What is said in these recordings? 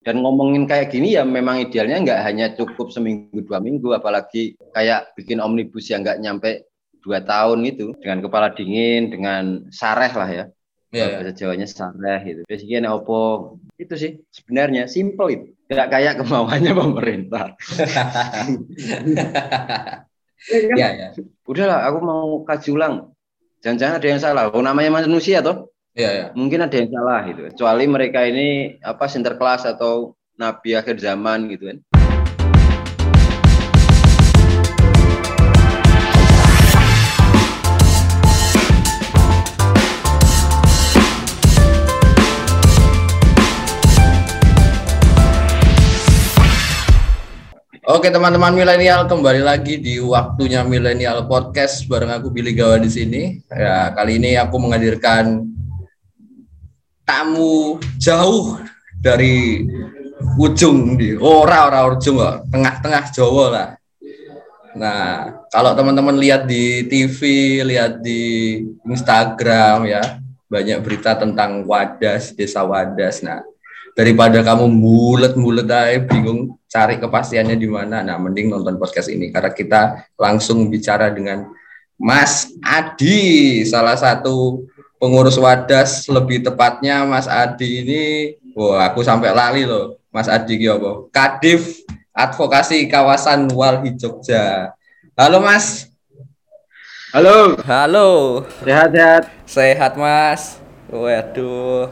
dan ngomongin kayak gini ya memang idealnya nggak hanya cukup seminggu dua minggu apalagi kayak bikin omnibus yang nggak nyampe dua tahun itu dengan kepala dingin dengan sareh lah ya. Yeah, iya. bahasa Jawanya sareh gitu. Basicnya opo itu sih sebenarnya simple itu. Nggak kayak kemauannya pemerintah. Ya ya udahlah aku mau kaji ulang. Jangan-jangan ada yang salah. Oh namanya manusia toh Ya, ya. Mungkin ada yang salah gitu. Kecuali mereka ini apa sinterklas atau nabi akhir zaman gitu kan. Oke teman-teman milenial kembali lagi di waktunya milenial podcast bareng aku Billy Gawa di sini. Ya kali ini aku menghadirkan tamu jauh dari ujung di ora ora ujung kok tengah-tengah Jawa lah. Nah kalau teman-teman lihat di TV lihat di Instagram ya banyak berita tentang Wadas desa Wadas. Nah daripada kamu mulet-mulet aja bingung cari kepastiannya di mana nah mending nonton podcast ini. Karena kita langsung bicara dengan Mas Adi salah satu pengurus Wadas lebih tepatnya Mas Adi ini wah aku sampai lali loh. Mas Adi apa? Kadif Advokasi Kawasan Walhi Jogja. Halo Mas. Halo. Halo. Sehat sehat. Sehat Mas. Waduh.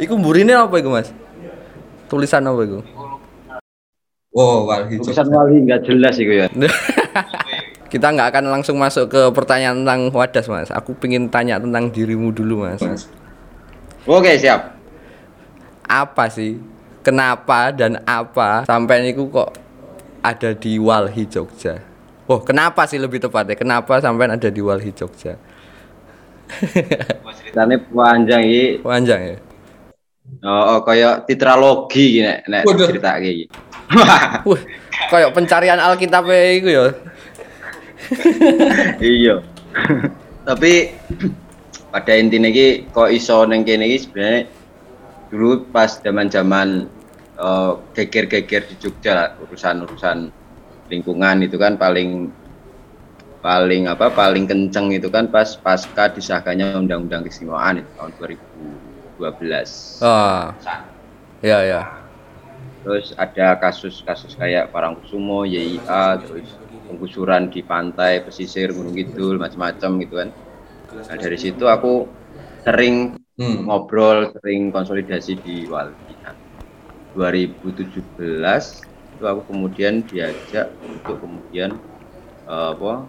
Iku burine apa iku Mas? Tulisan apa iku? Oh, Walhi Jogja. Tulisan Walhi nggak jelas iku ya. kita nggak akan langsung masuk ke pertanyaan tentang wadas mas. Aku ingin tanya tentang dirimu dulu mas. Oke siap. Apa sih? Kenapa dan apa sampai niku kok ada di Walhi Jogja? Oh kenapa sih lebih tepatnya? Kenapa sampai ada di Walhi Jogja? Ceritanya panjang ini panjang ya? Oh, oh kayak titralogi gini nek cerita kayak Wah, kayak pencarian Alkitab itu ya iya tapi pada intinya ki kok iso neng kene iki sebenarnya dulu pas zaman-zaman uh, geger-geger di Jogja urusan-urusan lingkungan itu kan paling paling apa paling kenceng itu kan pas pasca disahkannya undang-undang keistimewaan itu tahun 2012. Ah. Ya ya. Terus ada kasus-kasus kayak Parangkusumo, YIA, terus penggusuran di pantai pesisir Gunung Kidul macam-macam gitu kan. Nah dari situ aku sering hmm. ngobrol sering konsolidasi di Walhi nah, 2017 itu aku kemudian diajak untuk kemudian uh, apa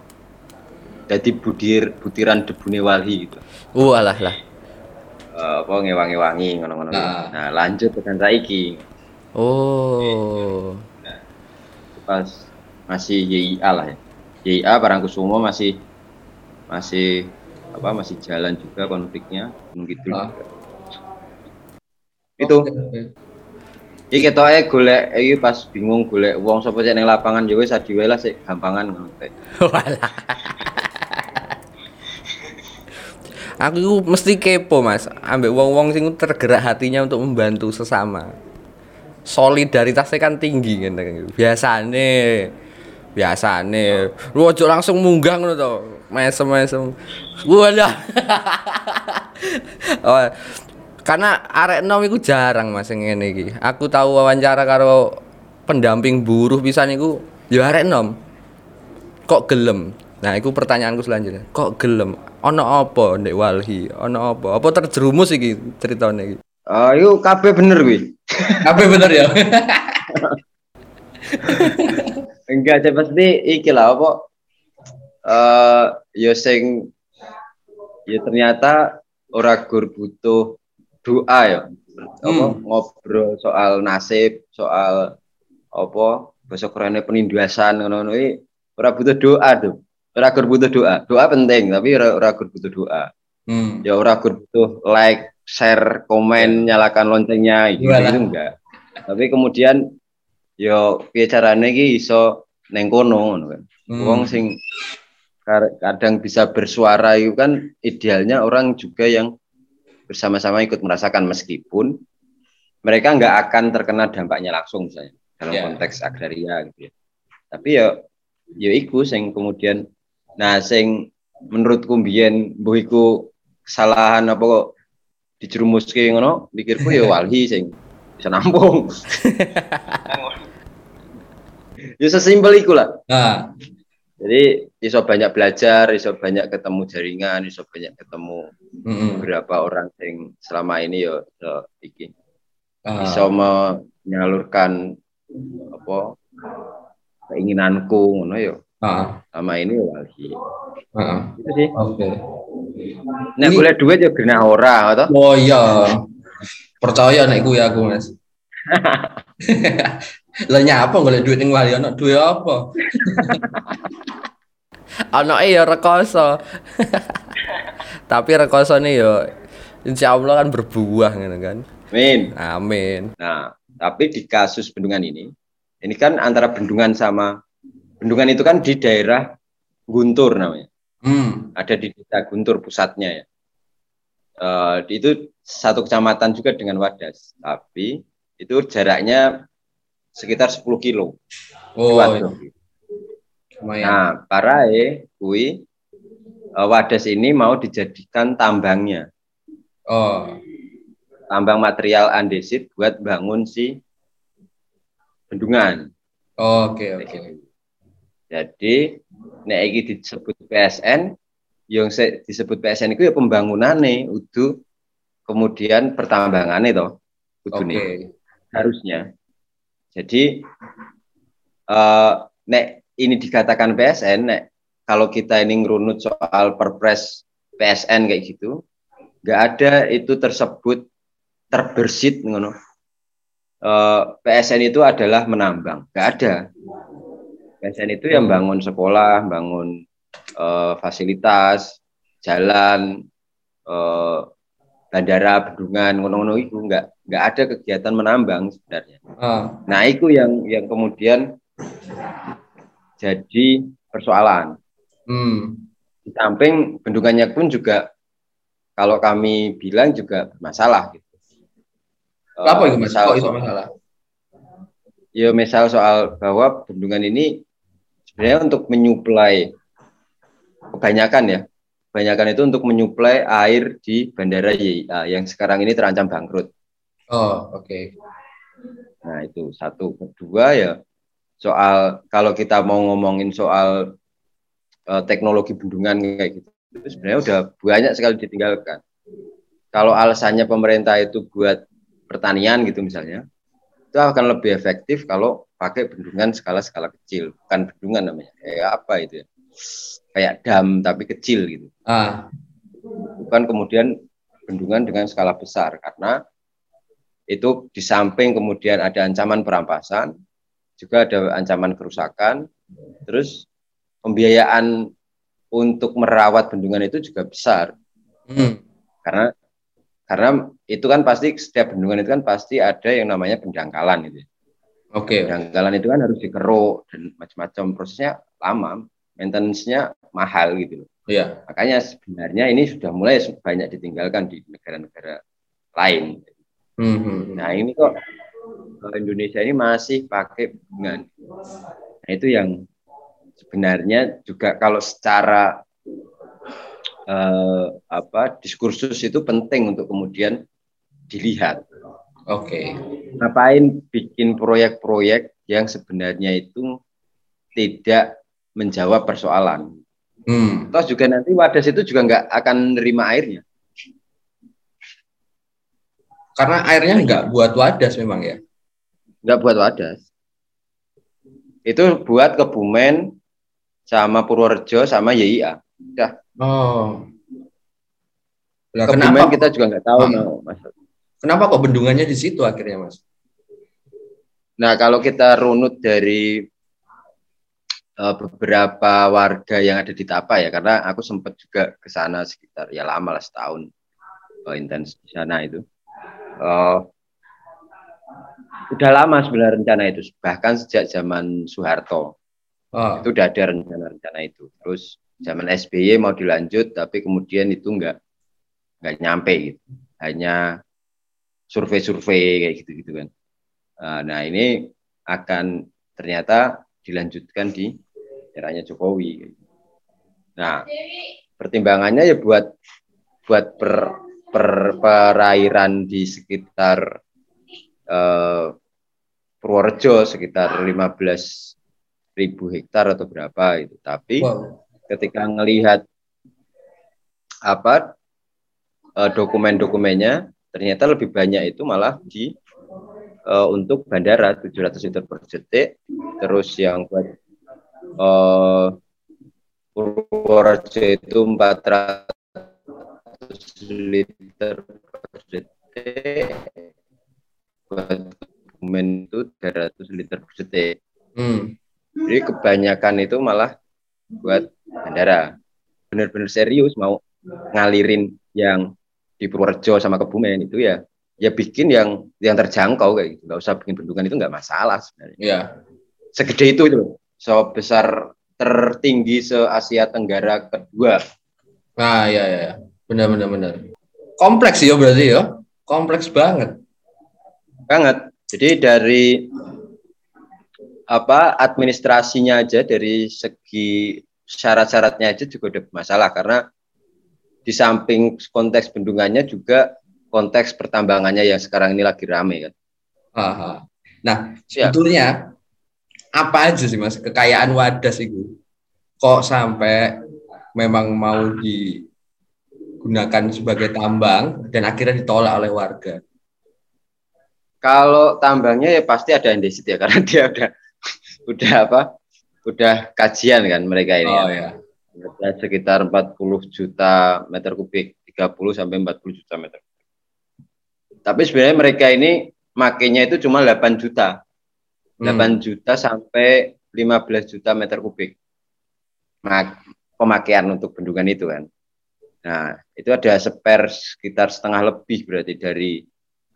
jadi budir butiran debune Walhi gitu. Uh alah lah. Uh, apa ngewangi-wangi ngono-ngono. Nah. nah lanjut dengan saiki. Oh. Nah, pas masih YIA lah ya YIA Parangkusumo masih masih apa masih jalan juga konfliknya begitu ah. itu Iki ketoke golek iki pas bingung golek wong sapa cek ning lapangan ya wis adiwe lah sik gampangan ngono Aku mesti kepo, Mas. Ambek wong-wong sing tergerak hatinya untuk membantu sesama. Solidaritasnya kan tinggi kan. Biasane biasa nih lu ojo langsung munggah ngono to. Mesem mesem wadah oh, karena arek nom iku jarang mas yang ngene iki. Aku tahu wawancara karo pendamping buruh bisa niku ya arek nom kok gelem? Nah itu pertanyaanku selanjutnya. Kok gelem? Ono apa ndek walhi? Ono apa? Apa terjerumus iki ceritanya iki? Ayo kabeh bener kuwi kabeh bener ya enggak sih pasti iki lah apa uh, ya sing ya ternyata ora gur butuh doa ya. Apa hmm. ngobrol soal nasib soal apa besok kerennya penindasan ngono-ngono ora butuh doa tuh ora gur butuh doa. Doa penting tapi ora, ora gur butuh doa. Hmm. ya ora gur butuh like share komen nyalakan loncengnya gitu, itu enggak. Tapi kemudian yo piye carane iki iso neng kono ngono kan. Hmm. Wong sing kadang bisa bersuara itu kan idealnya orang juga yang bersama-sama ikut merasakan meskipun mereka nggak akan terkena dampaknya langsung misalnya dalam Ya. konteks agraria gitu ya. Tapi ya ya iku sing kemudian nah sing menurutku mbiyen mbuh iku kesalahan apa kok dijerumuske ngono pikirku ya walhi sing bisa nampung. ya sesimpel iku lah. Nah, Jadi iso banyak belajar, iso banyak ketemu jaringan, iso banyak ketemu mm-mm. beberapa orang yang selama ini yo yo iki Ah, bisa menyalurkan apa keinginanku ngono yo ah, selama ini yo walhi. ah. Itu sih. Oke. Nek Ini- boleh duit yo genah ora atau Oh iya. Percaya nek kuwi aku, Mas. Lah nyapa golek duit ning wali ana duit apa? Ono ya rekoso. Tapi rekosone yo insya Allah kan berbuah gitu kan. Min. Amin. Nah, tapi di kasus bendungan ini, ini kan antara bendungan sama bendungan itu kan di daerah Guntur namanya. Hmm. ada di desa Guntur pusatnya ya. Eh, di itu satu kecamatan juga dengan Wadas, tapi itu jaraknya sekitar 10 kilo. Oh, iya. lumayan. Nah, parae kui eh, Wadas ini mau dijadikan tambangnya, Oh, tambang material andesit buat bangun si bendungan. oke oke. Jadi nek iki disebut PSN, yang se- disebut PSN itu ya pembangunane udu kemudian pertambangannya toh Oke. udune harusnya. Jadi eh nek ini dikatakan PSN nek kalau kita ini ngerunut soal perpres PSN kayak gitu, nggak ada itu tersebut terbersit ngono. Eh, PSN itu adalah menambang, nggak ada. PSN itu yang bangun sekolah, bangun eh, fasilitas, jalan, eh, bandara, bendungan, ngono-ngono itu nggak nggak ada kegiatan menambang sebenarnya. Ah, Nah, itu yang yang kemudian jadi persoalan. hmm. Di samping bendungannya pun juga kalau kami bilang juga bermasalah gitu. Eh, Apa itu Mas? misal- Kok itu masalah? ya misal soal bahwa bendungan ini sebenarnya untuk menyuplai kebanyakan ya kebanyakan itu untuk menyuplai air di bandara YIA yang sekarang ini terancam bangkrut. Oh, oke. nah itu satu. Kedua ya soal kalau kita mau ngomongin soal eh, teknologi bendungan kayak gitu itu sebenarnya udah banyak sekali ditinggalkan. Kalau alasannya pemerintah itu buat pertanian gitu misalnya itu akan lebih efektif kalau pakai bendungan skala-skala kecil bukan bendungan namanya kayak apa itu ya kayak dam tapi kecil gitu Ah, bukan kemudian bendungan dengan skala besar karena itu di samping kemudian ada ancaman perampasan juga ada ancaman kerusakan terus pembiayaan untuk merawat bendungan itu juga besar hmm. karena karena itu kan pasti setiap bendungan itu kan pasti ada yang namanya pendangkalan gitu. Oke. Pendangkalan itu kan harus dikeruk dan macam-macam prosesnya lama, maintenance-nya mahal gitu loh. Iya. Makanya sebenarnya ini sudah mulai banyak ditinggalkan di negara-negara lain. Hmm, hmm. Nah ini kok eh, Indonesia ini masih pakai bendungan. Nah itu yang sebenarnya juga kalau secara eh, apa diskursus itu penting untuk kemudian dilihat. Oke. Ngapain bikin proyek-proyek yang sebenarnya itu tidak menjawab persoalan. Hmm. Terus juga nanti wadas itu juga nggak akan nerima airnya. Karena airnya nggak buat wadas memang ya. nggak buat wadas. Itu buat Kebumen sama Purworejo sama YIA. Udah. Oh. Lah, Kebumen kenapa kita juga nggak tahu Hmm. mau Mas. kenapa kok bendungannya di situ akhirnya, Mas? Nah, kalau kita runut dari eh, beberapa warga yang ada di Tapa ya, karena aku sempat juga ke sana sekitar ya lama lah setahun eh, intens di sana itu. Eh, udah lama sebenarnya rencana itu, bahkan sejak zaman Soeharto Oh. itu udah ada rencana-rencana itu. Terus zaman SBY mau dilanjut, tapi kemudian itu nggak nggak nyampe gitu. Hanya survei-survei kayak gitu-gitu kan. Nah, nah ini akan ternyata dilanjutkan di eranya Jokowi. Nah, pertimbangannya ya buat buat per, per perairan di sekitar eh, Purworejo sekitar 15 ribu hektar atau berapa itu. Tapi Wow. ketika ngelihat apa eh, dokumen-dokumennya ternyata lebih banyak itu malah di eh, untuk bandara 700 liter per detik terus yang buat eh, Purworejo itu 400 liter per detik buat Kebumen itu 300 liter per detik Hmm. jadi kebanyakan itu malah buat bandara. Benar-benar serius mau ngalirin yang di Purworejo sama Kebumen itu ya ya bikin yang yang terjangkau kayak gitu. Nggak usah bikin bendungan itu nggak masalah sebenarnya. Ya. Segede itu itu Sebesar tertinggi se Asia Tenggara kedua. Nah, ya ya. Benar benar benar. Kompleks ya berarti ya. Kompleks banget. Banget. Jadi dari apa administrasinya aja dari segi syarat-syaratnya aja juga udah masalah karena di samping konteks bendungannya juga konteks pertambangannya yang sekarang ini lagi rame kan. Aha. Nah, sebetulnya apa aja sih Mas kekayaan Wadas itu? Kok sampai memang mau digunakan sebagai tambang dan akhirnya ditolak oleh warga? Kalau tambangnya ya pasti ada indesit ya karena dia udah udah apa? Udah kajian kan mereka ini. Oh ya. Ada sekitar 40 juta meter kubik, 30 sampai 40 juta meter. Tapi sebenarnya mereka ini makainya itu cuma 8 juta. 8 Hmm. juta sampai 15 juta meter kubik mak- pemakaian untuk bendungan itu kan. Nah, itu ada spare sekitar setengah lebih berarti dari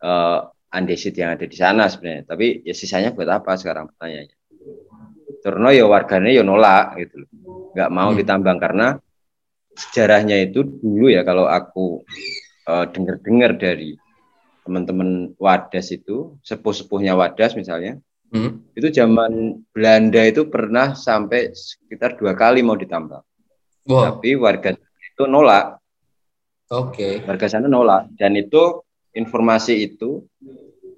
eh, andesit yang ada di sana sebenarnya. Tapi ya sisanya buat apa sekarang pertanyaannya? Turno ya warganya ya nolak gitu loh. Nggak mau Hmm. ditambang karena sejarahnya itu dulu ya kalau aku eh, dengar-dengar dari teman-teman Wadas itu, sepuh-sepuhnya Wadas misalnya, Hmm. itu zaman Belanda itu pernah sampai sekitar dua kali mau ditambang. Wow. Tapi warga itu nolak, Oke. warga sana nolak. Dan itu informasi itu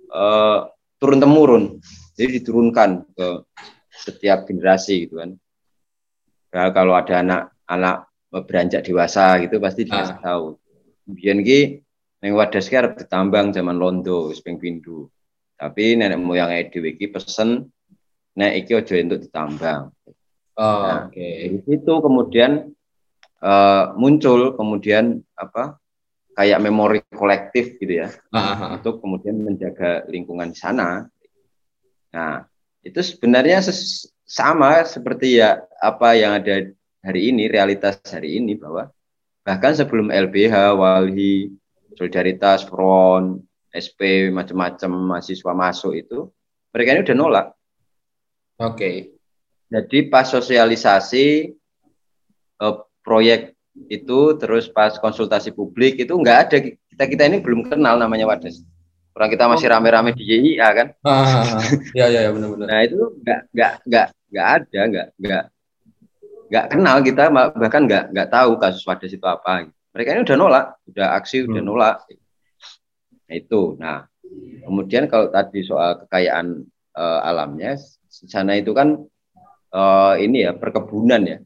eh, turun temurun, jadi diturunkan ke setiap generasi gitu kan. Nah, kalau ada anak-anak beranjak dewasa gitu pasti dikasih Ah. tahu. Kemudian ki neng wadas ki arep ditambang zaman londo ping pindho. Tapi nenek moyang dhewe iki pesen nek iki aja untuk ditambang. Oh, Nah, Oke. Dari situ kemudian eh, muncul kemudian apa kayak memori kolektif gitu ya Ah, ah, ah. untuk kemudian menjaga lingkungan di sana. Nah, itu sebenarnya ses- sama seperti ya apa yang ada hari ini, realitas hari ini bahwa bahkan sebelum LBH, Walhi, Solidaritas, Front, SP, macam-macam mahasiswa masuk itu, mereka ini udah nolak. Oke. Jadi pas sosialisasi eh, proyek itu terus pas konsultasi publik itu nggak ada kita kita ini belum kenal namanya Wadas. Orang kita masih rame-rame di YIA kan. Ah, ah, ah. Ya ya ya benar-benar. Nah itu nggak nggak nggak nggak ada nggak nggak nggak kenal kita bahkan nggak nggak tahu kasus Wadas itu apa. Mereka ini udah nolak, udah aksi udah Hmm. nolak. Itu. Nah kemudian kalau tadi soal kekayaan eh, alamnya di sana itu kan eh, ini ya perkebunan ya.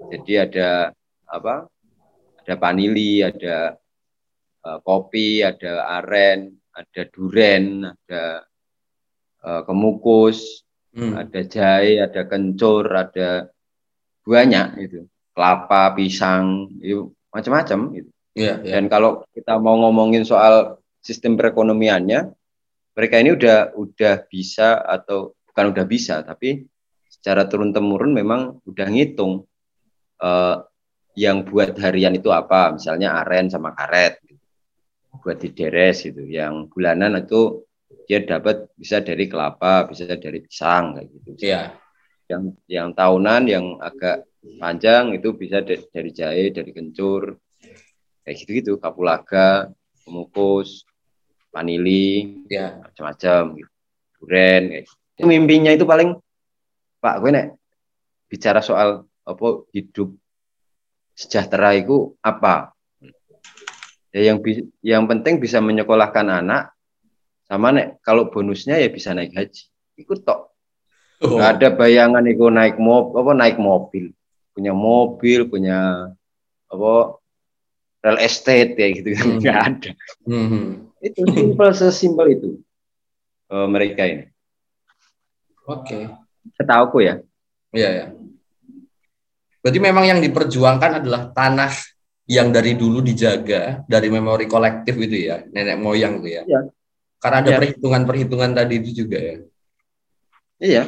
Jadi ada apa? Ada vanili, ada eh, kopi, ada aren, ada duren, ada eh, kemukus, Hmm. ada jahe, ada kencur, ada banyak itu. Kelapa, pisang, itu macam-macam gitu. Iya, iya. Dan kalau kita mau ngomongin soal sistem perekonomiannya, mereka ini udah udah bisa atau bukan udah bisa, tapi secara turun temurun memang udah ngitung eh, yang buat harian itu apa, misalnya aren sama karet, gitu. buat di deres gitu. Yang bulanan itu dia dapat bisa dari kelapa, bisa dari pisang kayak gitu. Iya. Yang yang tahunan yang agak panjang itu bisa da- dari jahe, dari kencur, kayak gitu gitu, kapulaga, pemukus. Vanili, Ya. macam-macam gitu. Duren kayak gitu. Mimpinya itu paling Pak, gue nek bicara soal apa hidup sejahtera itu apa? Ya yang bi- yang penting bisa menyekolahkan anak sama nek kalau bonusnya ya bisa naik haji. Ikut tok. Oh. Nggak ada bayangan itu naik mobil apa naik mobil. Punya mobil, punya apa real estate kayak gitu Hmm. nggak ada. Mhm. Itu simple sesimpel itu. Eh, mereka ini. Oke. Setauku ya. Iya ya. Berarti memang yang diperjuangkan adalah tanah yang dari dulu dijaga dari memori kolektif itu ya, nenek moyang itu ya. Iya. Karena ada Iya. perhitungan-perhitungan tadi itu juga ya. Iya.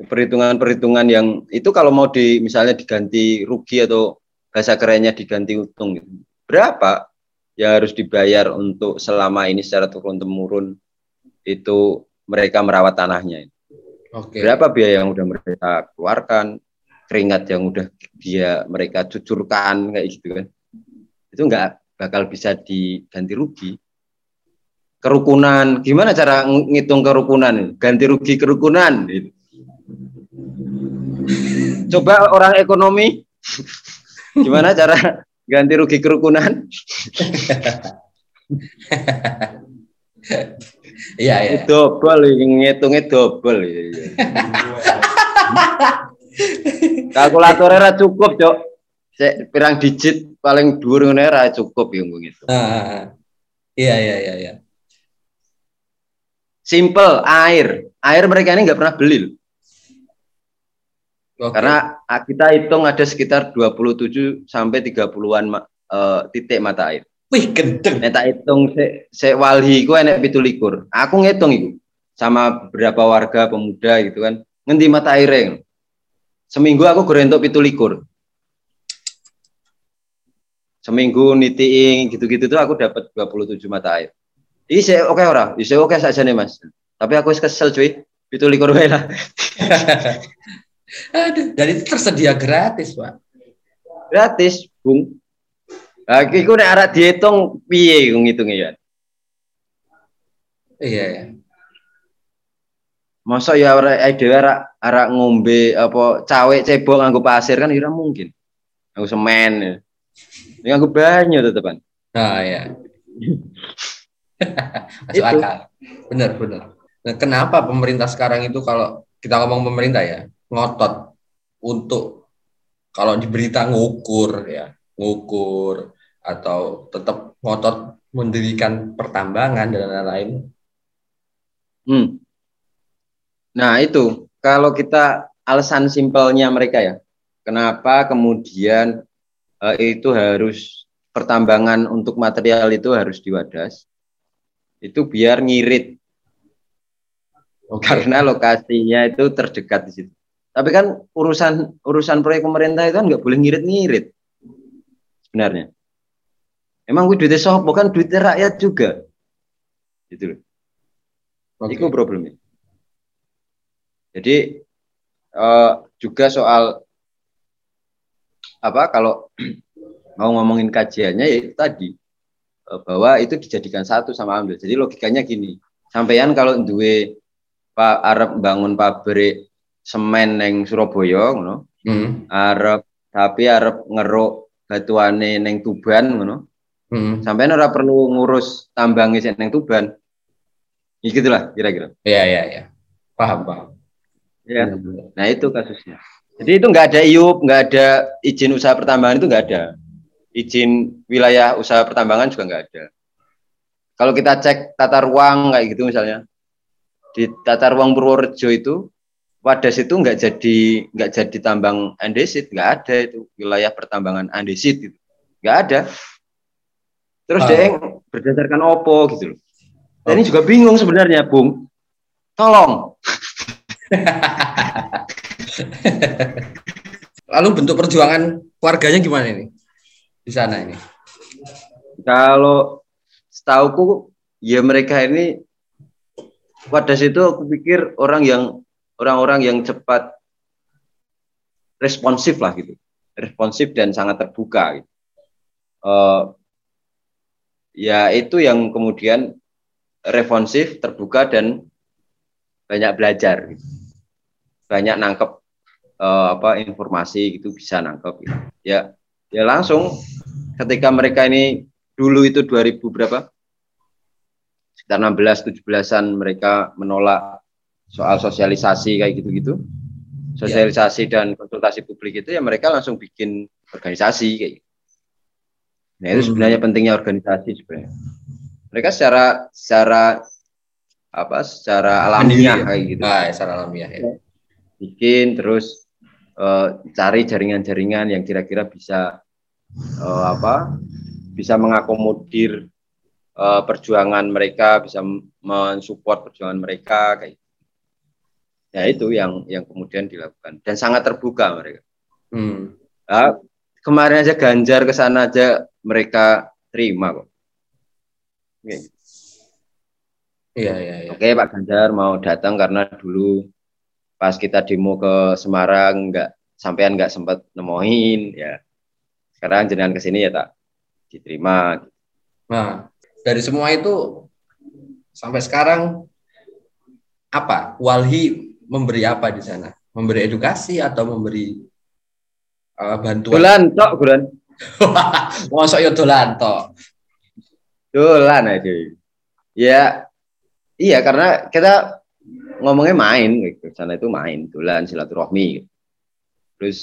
Perhitungan-perhitungan yang itu kalau mau di misalnya diganti rugi atau bahasa kerennya diganti untung gitu. Berapa yang harus dibayar untuk selama ini secara turun temurun itu mereka merawat tanahnya. Oke. Berapa biaya yang udah mereka keluarkan, keringat yang udah dia mereka cucurkan kayak gitu kan. Itu nggak bakal bisa diganti rugi. Kerukunan, gimana cara ng- ngitung kerukunan? Ganti rugi kerukunan. gitu. Coba orang ekonomi, gimana cara ganti rugi kerukunan? Iya ya. Double, ngitungnya double. Kalkulatornya ra cukup, Cok. Cek pirang digit paling dhuwur ngene ra cukup ya ngomong itu. Ah, Iya iya iya iya. Simple, air. Air mereka ini nggak pernah beli. Oke. Karena ah, kita hitung ada sekitar 27 sampai 30-an ma- eh, titik mata air. wih gendeng. Nek tak hitung se, se walhi ku enek 17. Aku ngitung itu sama beberapa warga pemuda gitu kan. Ngendi mata airnya. Seminggu aku gorentok 17. Seminggu nitiin gitu-gitu tuh aku dapat 27 mata air. Ini saya oke ora? Ini saya oke saja nih mas. Tapi aku wis kesel cuy. 17 wae lah. Aduh, dan itu tersedia gratis, Pak. Gratis, Bung. Lah iku nek arek dihitung piye ngitungnya ya? Iya ya. Masa ya ora dhewe ora ora ngombe apa cawe cebok nganggo pasir kan ya ora mungkin. Nganggo semen. Ya. Ini nganggo banyu tetepan. Nah, ya. Masuk Itu. akal. Benar, benar. Nah, kenapa pemerintah sekarang itu kalau kita ngomong pemerintah ya, ngotot untuk kalau di berita ngukur ya, ngukur atau tetap ngotot mendirikan pertambangan dan lain-lain. Hmm. Nah, itu kalau kita alasan simpelnya mereka ya. Kenapa kemudian eh, itu harus pertambangan untuk material itu harus diwadas? Itu biar ngirit Oke. karena lokasinya itu terdekat di situ. Tapi kan urusan urusan proyek pemerintah itu kan nggak boleh ngirit-ngirit sebenarnya. Emang gue duitnya sopo kan duitnya rakyat juga, gitu loh. Oke. Itu problemnya. Jadi eh, juga soal apa kalau mau ngomongin kajiannya ya itu tadi eh, bahwa itu dijadikan satu sama ambil. Jadi logikanya gini, sampean kalau duwe Pak Arab bangun pabrik semen neng Surabaya ngono, Hmm. Arab tapi Arab ngeruk batuane neng Tuban ngono. Hmm. Sampean ora perlu ngurus tambangnya sing neng Tuban. Ya gitulah kira-kira. Iya, iya, iya. Paham, paham. Ya. Nah itu kasusnya. Jadi itu nggak ada IUP, nggak ada izin usaha pertambangan itu nggak ada. Izin wilayah usaha pertambangan juga nggak ada. Kalau kita cek tata ruang kayak gitu misalnya, di tata ruang Purworejo itu Wadas itu nggak jadi nggak jadi tambang andesit, nggak ada itu wilayah pertambangan andesit itu, nggak ada. Terus dia yang berdasarkan opo gitu loh. Dan ini juga bingung sebenarnya, Bung. Tolong, Lalu bentuk perjuangan keluarganya gimana ini? Di sana ini. Kalau setauku ya mereka ini Wadas itu aku pikir orang yang orang-orang yang cepat responsif lah gitu, responsif dan sangat terbuka. Gitu. Eh, ya itu yang kemudian responsif, terbuka dan banyak belajar. gitu. Banyak nangkep eh, apa informasi gitu bisa nangkep. gitu. Ya ya langsung ketika mereka ini dulu itu 2000 berapa? Sekitar 16 17-an mereka menolak soal sosialisasi kayak gitu-gitu. Sosialisasi dan konsultasi publik itu ya mereka langsung bikin organisasi kayak gitu. Nah, itu Hmm. sebenarnya pentingnya organisasi sebenarnya. Mereka secara secara apa? Secara alamiah ya? kayak gitu. Nah, secara alamiah ya. Bikin terus eh, cari jaringan-jaringan yang kira-kira bisa eh, apa? Bisa mengakomodir eh, perjuangan mereka, bisa mensupport perjuangan mereka kayak. Ya itu yang yang kemudian dilakukan dan sangat terbuka mereka. Hmm. Nah, kemarin aja Ganjar ke sana aja mereka terima kok. Oke. Iya, iya, iya. Oke Pak Ganjar mau datang karena dulu pas kita demo ke Semarang nggak sampean nggak sempat nemoin ya. Sekarang jenengan ke sini ya tak diterima. Nah, dari semua itu sampai sekarang apa? Walhi memberi apa di sana? Memberi edukasi atau memberi uh, bantuan? Dolan tok dolan. Mosok yo dolan tok. Dolan aja. Ya iya karena kita ngomongnya main gitu. Sana itu main, dolan silaturahmi. gitu. Terus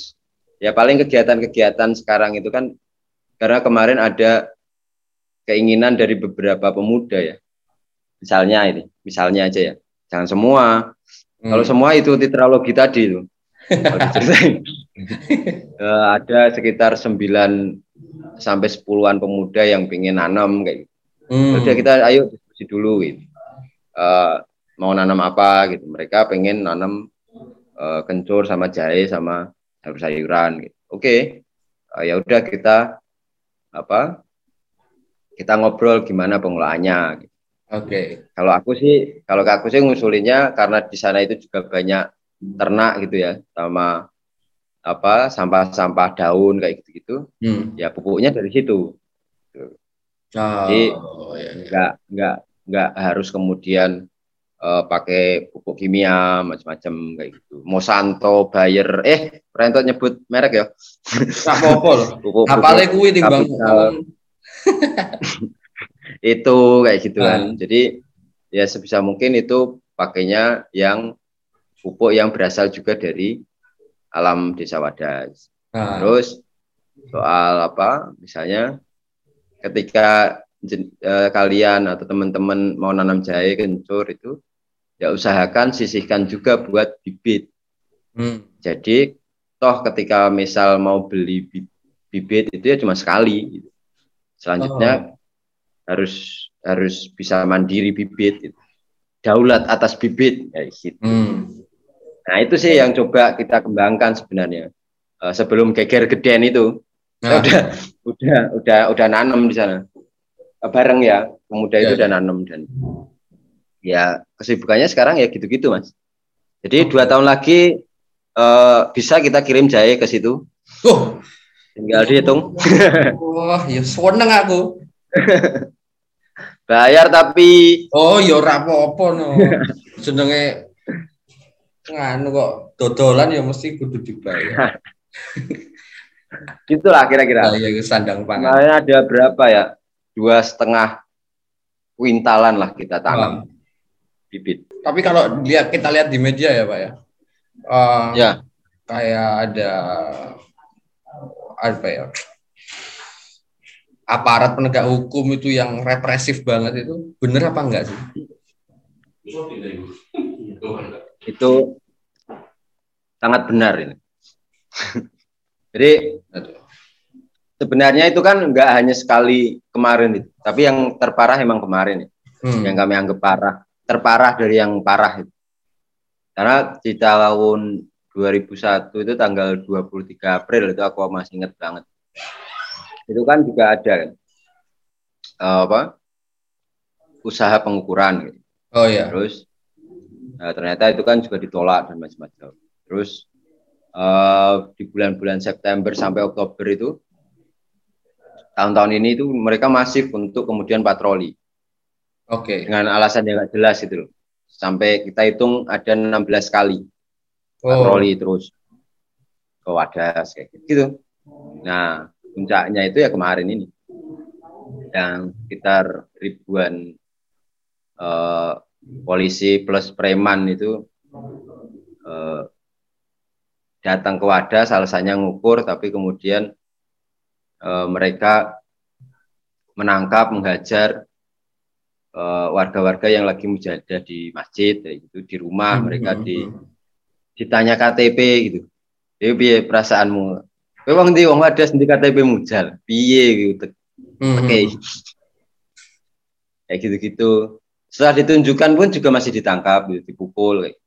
ya paling kegiatan-kegiatan sekarang itu kan karena kemarin ada keinginan dari beberapa pemuda ya. Misalnya ini, misalnya aja ya. Jangan semua. Hmm. Kalau semua itu tetralogi tadi itu. Eh, ada sekitar 9 sampai 10-an pemuda yang pengen nanam kayak gitu. Hmm. Udah kita ayo diskusi dulu gitu. Eh, mau nanam apa gitu. Mereka pengen nanam eh, kencur sama jahe sama sayur-sayuran gitu. Oke. Eh, ya udah kita apa? Kita ngobrol gimana pengelolaannya gitu. Oke. Kalau aku sih, kalau aku sih ngusulinnya karena di sana itu juga banyak ternak gitu ya, sama apa sampah-sampah daun kayak gitu-gitu. Hmm. Ya pupuknya dari situ. Oh, Jadi, iya, iya. Nggak nggak nggak harus kemudian eh, pakai pupuk kimia macam-macam kayak gitu. Monsanto, Bayer, eh Rento nyebut merek ya. Nggak apa-apa loh. Kuwi timbang. itu kayak gitu kan. Ah. Jadi ya sebisa mungkin itu pakainya yang pupuk yang berasal juga dari alam desa Wadas. Nah, Terus soal apa? Misalnya ketika eh, kalian atau teman-teman mau nanam jahe kencur itu ya usahakan sisihkan juga buat bibit. hmm. Jadi toh ketika misal mau beli bi- bibit itu ya cuma sekali. gitu. Selanjutnya harus harus bisa mandiri bibit. gitu. Daulat atas bibit kayak gitu. Hmm. Nah itu sih yang coba kita kembangkan sebenarnya Eh, sebelum geger geden itu Nah, udah udah udah udah nanam di sana Eh, bareng ya pemuda itu Ya, udah nanam dan ya kesibukannya sekarang ya gitu-gitu mas. Jadi dua tahun lagi eh, bisa kita kirim jahe ke situ oh, tinggal dihitung wah, ya seneng aku. bayar tapi Oh, ya ora apa-apa no. Jenenge nganu kok dodolan ya mesti kudu dibayar. gitulah kira-kira. Nah, ya sandang pangan. Kemarin ada berapa ya dua setengah kuintalan lah kita tanam bibit. Tapi kalau lihat kita lihat di media ya, Pak ya. Eh, Ya kayak ada apa ya? Aparat penegak hukum itu yang represif banget itu bener apa enggak sih? itu sangat benar ini. Jadi sebenarnya itu kan nggak hanya sekali kemarin itu, tapi yang terparah emang kemarin ya, Hmm. yang kami anggap parah, terparah dari yang parah itu. Karena di tahun 2001 itu tanggal 23 April itu aku masih ingat banget. Itu kan juga ada kan, eh, apa usaha pengukuran gitu. Oh ya. Terus nah, ternyata itu kan juga ditolak dan macam-macam. Terus eh, di bulan-bulan September sampai Oktober itu tahun-tahun ini itu mereka masif untuk kemudian patroli Oke. dengan alasan yang nggak jelas itu loh. Sampai kita hitung ada 16 kali Oh, patroli terus ke Wadas kayak gitu. Nah, puncaknya itu ya kemarin ini. Yang sekitar ribuan eh, polisi plus preman itu eh, datang ke Wadas alasannya ngukur tapi kemudian eh, mereka menangkap, menghajar warga-warga yang lagi mujahadah di masjid gitu di rumah Hmm, mereka hmm, di hmm. ditanya KTP gitu. Jadi perasaanmu? Wong ndi wong ada sendiri KTP mujal. Piye gitu. Oke. Kayak gitu-gitu. Setelah ditunjukkan pun juga masih ditangkap, gitu, dipukul. Kayak.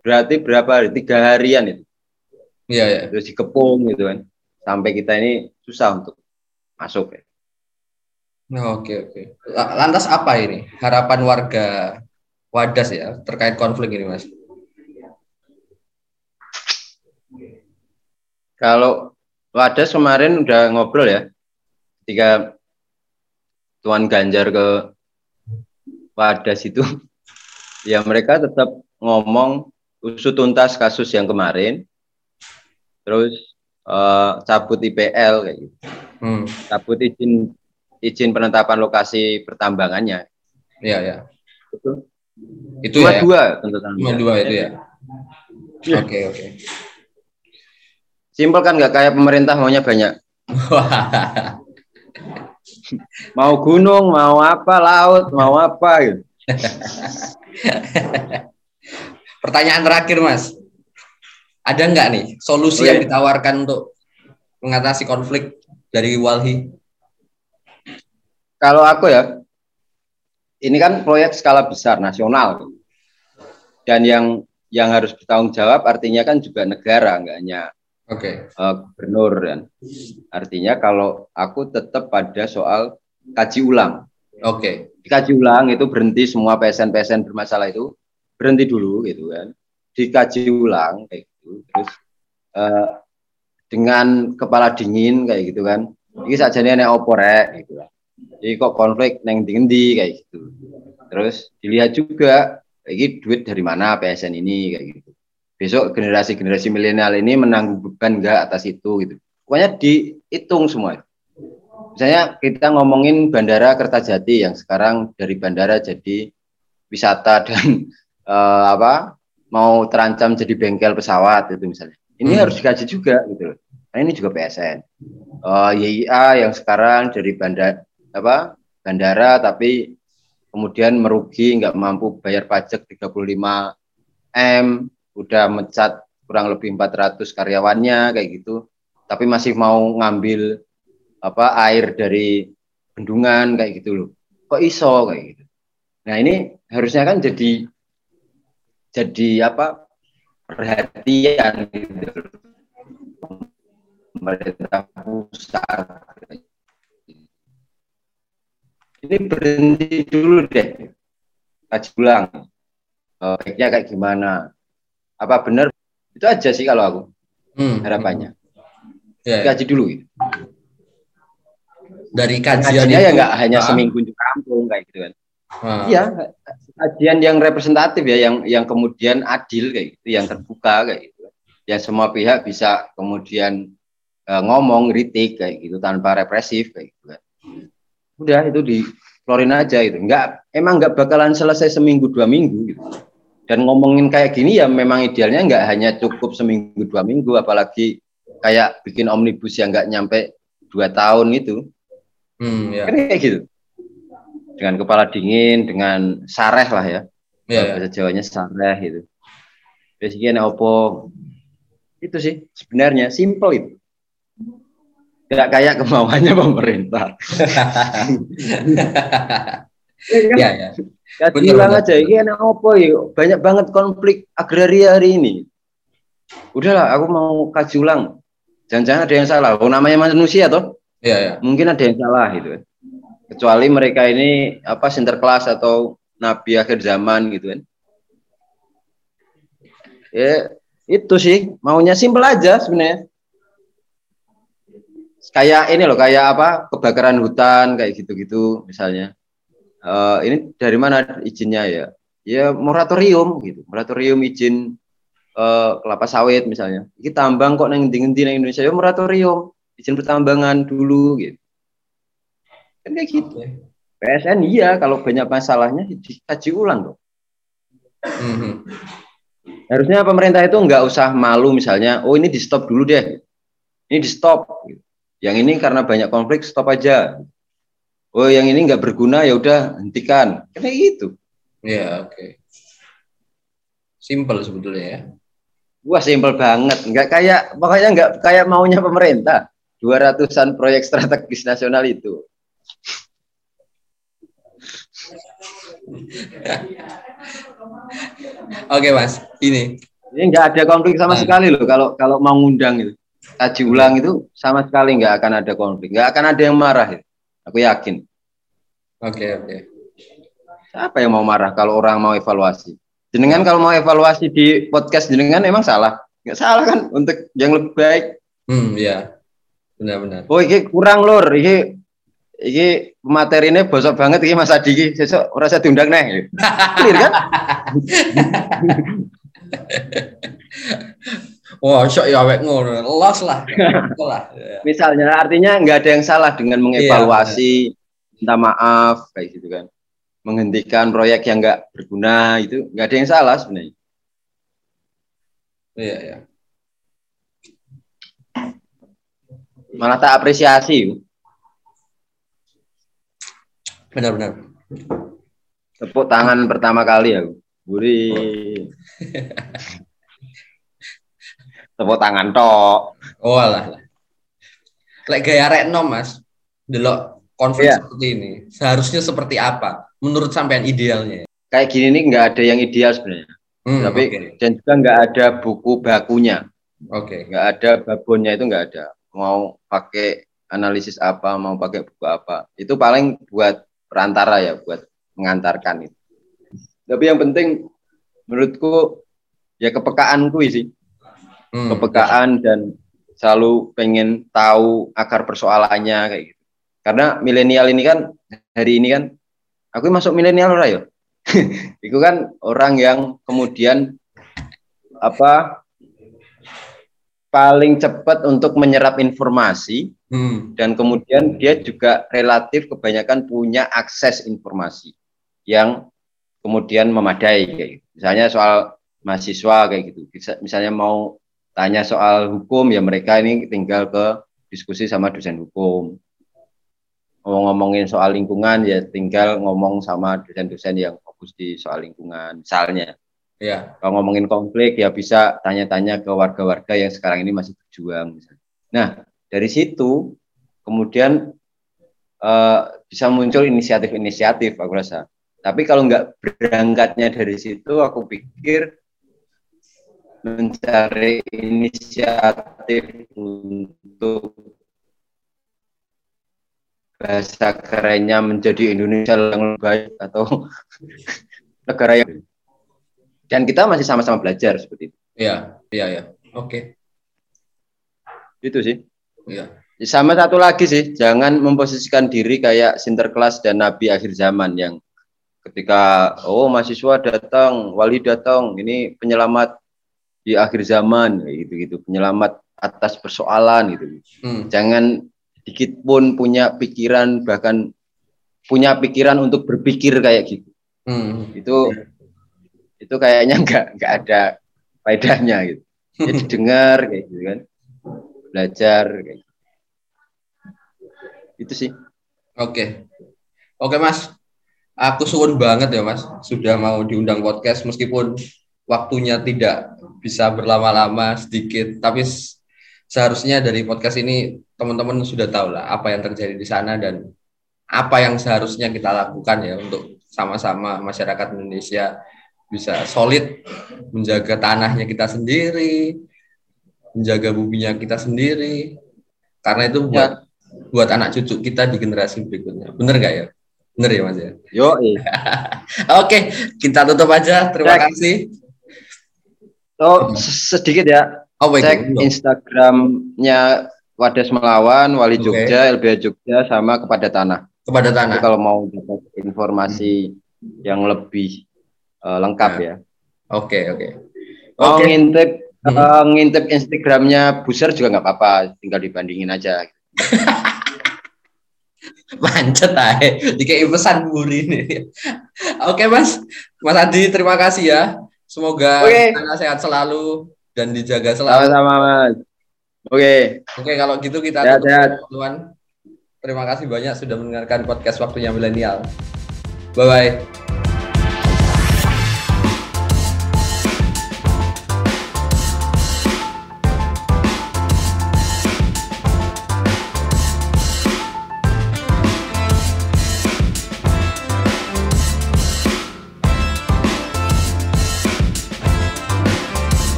Berarti berapa hari? Tiga harian itu. Iya, iya. Terus dikepung gitu kan. Sampai kita ini susah untuk masuk. Ya. Oke, oke. La- Lantas apa ini harapan warga Wadas ya terkait konflik ini, Mas? Kalau Wadas kemarin udah ngobrol ya. Ketika Tuan Ganjar ke Wadas itu, ya mereka tetap ngomong usut tuntas kasus yang kemarin, terus eh, cabut IPL kayak gitu, Hmm. cabut izin izin penetapan lokasi pertambangannya. Iya, iya. Itu Itu cuma ya. dua tuntutan. Cuma dua itu ya. Iya. Oke, oke. Simpel kan nggak kayak pemerintah maunya banyak. Mau gunung, mau apa, laut, mau apa gitu. Pertanyaan terakhir, Mas. Ada nggak nih solusi Oh, yang iya. ditawarkan untuk mengatasi konflik dari Walhi? Kalau aku ya, ini kan proyek skala besar nasional, dan yang yang harus bertanggung jawab artinya kan juga negara, nggak hanya Oke. eh, gubernur kan. Artinya kalau aku tetap pada soal kaji ulang, Oke. dikaji ulang itu berhenti semua PSN-PSN bermasalah itu berhenti dulu gitu kan, dikaji ulang kayak gitu, terus eh, dengan kepala dingin kayak gitu kan, ini saja nih opo rek gitu kan. Jadi kok konflik neng di kayak gitu. Terus dilihat juga lagi duit dari mana PSN ini kayak gitu. Besok generasi-generasi milenial ini menanggung beban enggak atas itu gitu. Pokoknya dihitung semua. Misalnya kita ngomongin Bandara Kertajati yang sekarang dari bandara jadi wisata dan eh, apa mau terancam jadi bengkel pesawat itu misalnya. Ini Hmm. harus dikaji juga gitu loh. Karena ini juga PSN. Eh, YIA yang sekarang dari bandara apa bandara tapi kemudian merugi nggak mampu bayar pajak 35 m udah mencat kurang lebih 400 karyawannya kayak gitu. Tapi masih mau ngambil apa air dari bendungan kayak gitu loh. Kok iso kayak gitu. Nah ini harusnya kan jadi jadi apa perhatian gitu pemerintah pusat. Ini berhenti dulu deh. Kaji ulang. Eh, baiknya kayak gimana apa benar itu aja sih kalau aku. Hmm. harapannya. Ya, ya. kaji dulu. Gitu. Dari kajian kajiannya ya itu, nggak hanya ah, seminggu di kampung kayak gitu kan. Ah, iya. Kajian yang representatif ya yang yang kemudian adil kayak gitu. Yang terbuka kayak gitu ya semua pihak bisa kemudian eh, ngomong kritik kayak gitu tanpa represif kayak gitu kan. Udah itu di keluarin aja gitu. Nggak emang nggak bakalan selesai seminggu dua minggu gitu dan ngomongin kayak gini ya memang idealnya nggak hanya cukup seminggu dua minggu apalagi kayak bikin omnibus yang nggak nyampe dua tahun itu hmm, ya. kan kayak gitu. Dengan kepala dingin dengan sareh lah ya. Ya, ya. bahasa Jawanya sareh gitu. Basicnya opo? Itu sih sebenarnya simple itu. Tidak kayak kemauannya pemerintah. Ya, ya. Ya, bilang aja ini enak apa ya? Banyak banget konflik agraria hari ini. Udahlah aku mau kaji ulang. Jangan-jangan ada yang salah. Oh, namanya manusia toh? Ya, ya. mungkin ada yang salah gitu kan. Kecuali mereka ini apa sinterklas atau nabi akhir zaman gitu kan. Ya itu sih. Maunya simpel aja sebenarnya. Kayak ini loh kayak apa kebakaran hutan kayak gitu-gitu misalnya Eh, ini dari mana izinnya ya? Ya moratorium gitu. Moratorium izin eh, kelapa sawit misalnya. Ini tambang kok neng ngendi neng Indonesia? Ya moratorium. Izin pertambangan dulu gitu. Kan kayak gitu. PSN iya kalau banyak masalahnya dikaji ulang dong Mhm. harusnya pemerintah itu nggak usah malu misalnya oh ini di stop dulu deh. Ini di stop yang ini karena banyak konflik stop aja oh yang ini nggak berguna ya udah hentikan kayak gitu Ya, oke. Simple sebetulnya ya. wah simpel banget nggak kayak pokoknya nggak kayak maunya pemerintah 200-an proyek strategis nasional itu Oke, Mas. Ini. ini nggak ada konflik sama Nah. sekali loh kalau kalau mau ngundang itu kaji ulang itu sama sekali nggak akan ada konflik nggak akan ada yang marah itu. Aku yakin Oke, oke. Siapa yang mau marah kalau orang mau evaluasi? Jenengan kalau mau evaluasi di podcast jenengan emang salah? Nggak salah kan untuk yang lebih baik. Hmm, ya. Benar-benar. Oh, ini kurang lur, ini ini materinya bosok banget ini Mas Adi ini. Sesuk ora usah diundang nih. Clear kan? Wah, syok ya awek ngono. Los lah. Lah. Ya. Misalnya artinya nggak ada yang salah dengan mengevaluasi, minta maaf kayak gitu kan. Menghentikan proyek yang nggak berguna itu nggak ada yang salah sebenarnya. Iya, ya. Malah tak apresiasi. Benar-benar. Tepuk tangan pertama kali aku. Buri. Tepuk tangan tok. Oh, lah. Lek gaya Retno, Mas. Delok konflik Iya. seperti ini. Seharusnya seperti apa? Menurut sampean idealnya? Kayak gini nih nggak ada yang ideal sebenarnya. Hmm, Tapi oke. dan juga nggak ada buku bakunya, Oke. nggak ada babonnya itu nggak ada. Mau pakai analisis apa, mau pakai buku apa, itu paling buat perantara ya, buat mengantarkan itu. Tapi yang penting menurutku ya kepekaanku sih, Hmm, kepekaan dan selalu pengen tahu akar persoalannya kayak gitu. Karena milenial ini kan hari ini kan aku masuk milenial ora ya. Itu kan orang yang kemudian apa paling cepat untuk menyerap informasi Hmm, dan kemudian dia juga relatif kebanyakan punya akses informasi yang kemudian memadai kayak gitu. Misalnya soal mahasiswa kayak gitu. Misalnya mau tanya soal hukum ya mereka ini tinggal ke diskusi sama dosen hukum. Mau ngomongin soal lingkungan ya tinggal ngomong sama dosen-dosen yang fokus di soal lingkungan misalnya. ya. Kalau ngomongin konflik ya bisa tanya-tanya ke warga-warga yang sekarang ini masih berjuang. Misalnya. Nah dari situ kemudian eh, bisa muncul inisiatif-inisiatif aku rasa. Tapi kalau nggak berangkatnya dari situ, aku pikir mencari inisiatif untuk bahasa kerennya menjadi Indonesia yang lebih baik atau negara yang dan kita masih sama-sama belajar seperti itu. Iya, iya, iya. Oke. Itu sih. Iya. Sama satu lagi sih, jangan memposisikan diri kayak Sinterklas dan Nabi akhir zaman yang ketika oh mahasiswa datang, wali datang, ini penyelamat di akhir zaman kayak gitu-gitu, penyelamat atas persoalan gitu. Hmm, Jangan sedikit pun punya pikiran bahkan punya pikiran untuk berpikir kayak gitu. hmm. Itu itu kayaknya nggak nggak ada faedahnya gitu. Jadi dengar kayak gitu kan. Belajar kayak gitu. Itu sih. Oke. Oke, Mas. Aku suwun banget ya, Mas. Sudah mau diundang podcast meskipun waktunya tidak bisa berlama-lama sedikit, tapi seharusnya dari podcast ini teman-teman sudah tahu lah apa yang terjadi di sana dan apa yang seharusnya kita lakukan ya untuk sama-sama masyarakat Indonesia bisa solid menjaga tanahnya kita sendiri, menjaga buminya kita sendiri. Karena itu buat buat anak cucu kita di generasi berikutnya. Bener gak ya? Bener ya Mas ya? Yo, Oke, kita tutup aja. Terima Cek. kasih. So, sedikit ya. Oh. Cek Instagramnya Wadas Melawan, Wali Oke. Jogja, LBH Jogja, sama kepada tanah. kepada Jadi tanah. kalau mau dapat informasi yang lebih eh, lengkap Nah. ya. Oke, oke. Mau Oke. ngintip Hmm. eh, ngintip Instagramnya Buser juga nggak apa-apa, tinggal dibandingin aja. Mancet aja. Dikei pesan buri ini. Oke, Mas. Mas Adi, terima kasih ya. Semoga Oke. Anda sehat selalu dan dijaga selalu. Sama-sama Mas. Oke, Oke, kalau gitu kita Sehat, tutup, sehat. teman-teman. Terima kasih banyak sudah mendengarkan podcast Waktunya Milenial. Bye bye.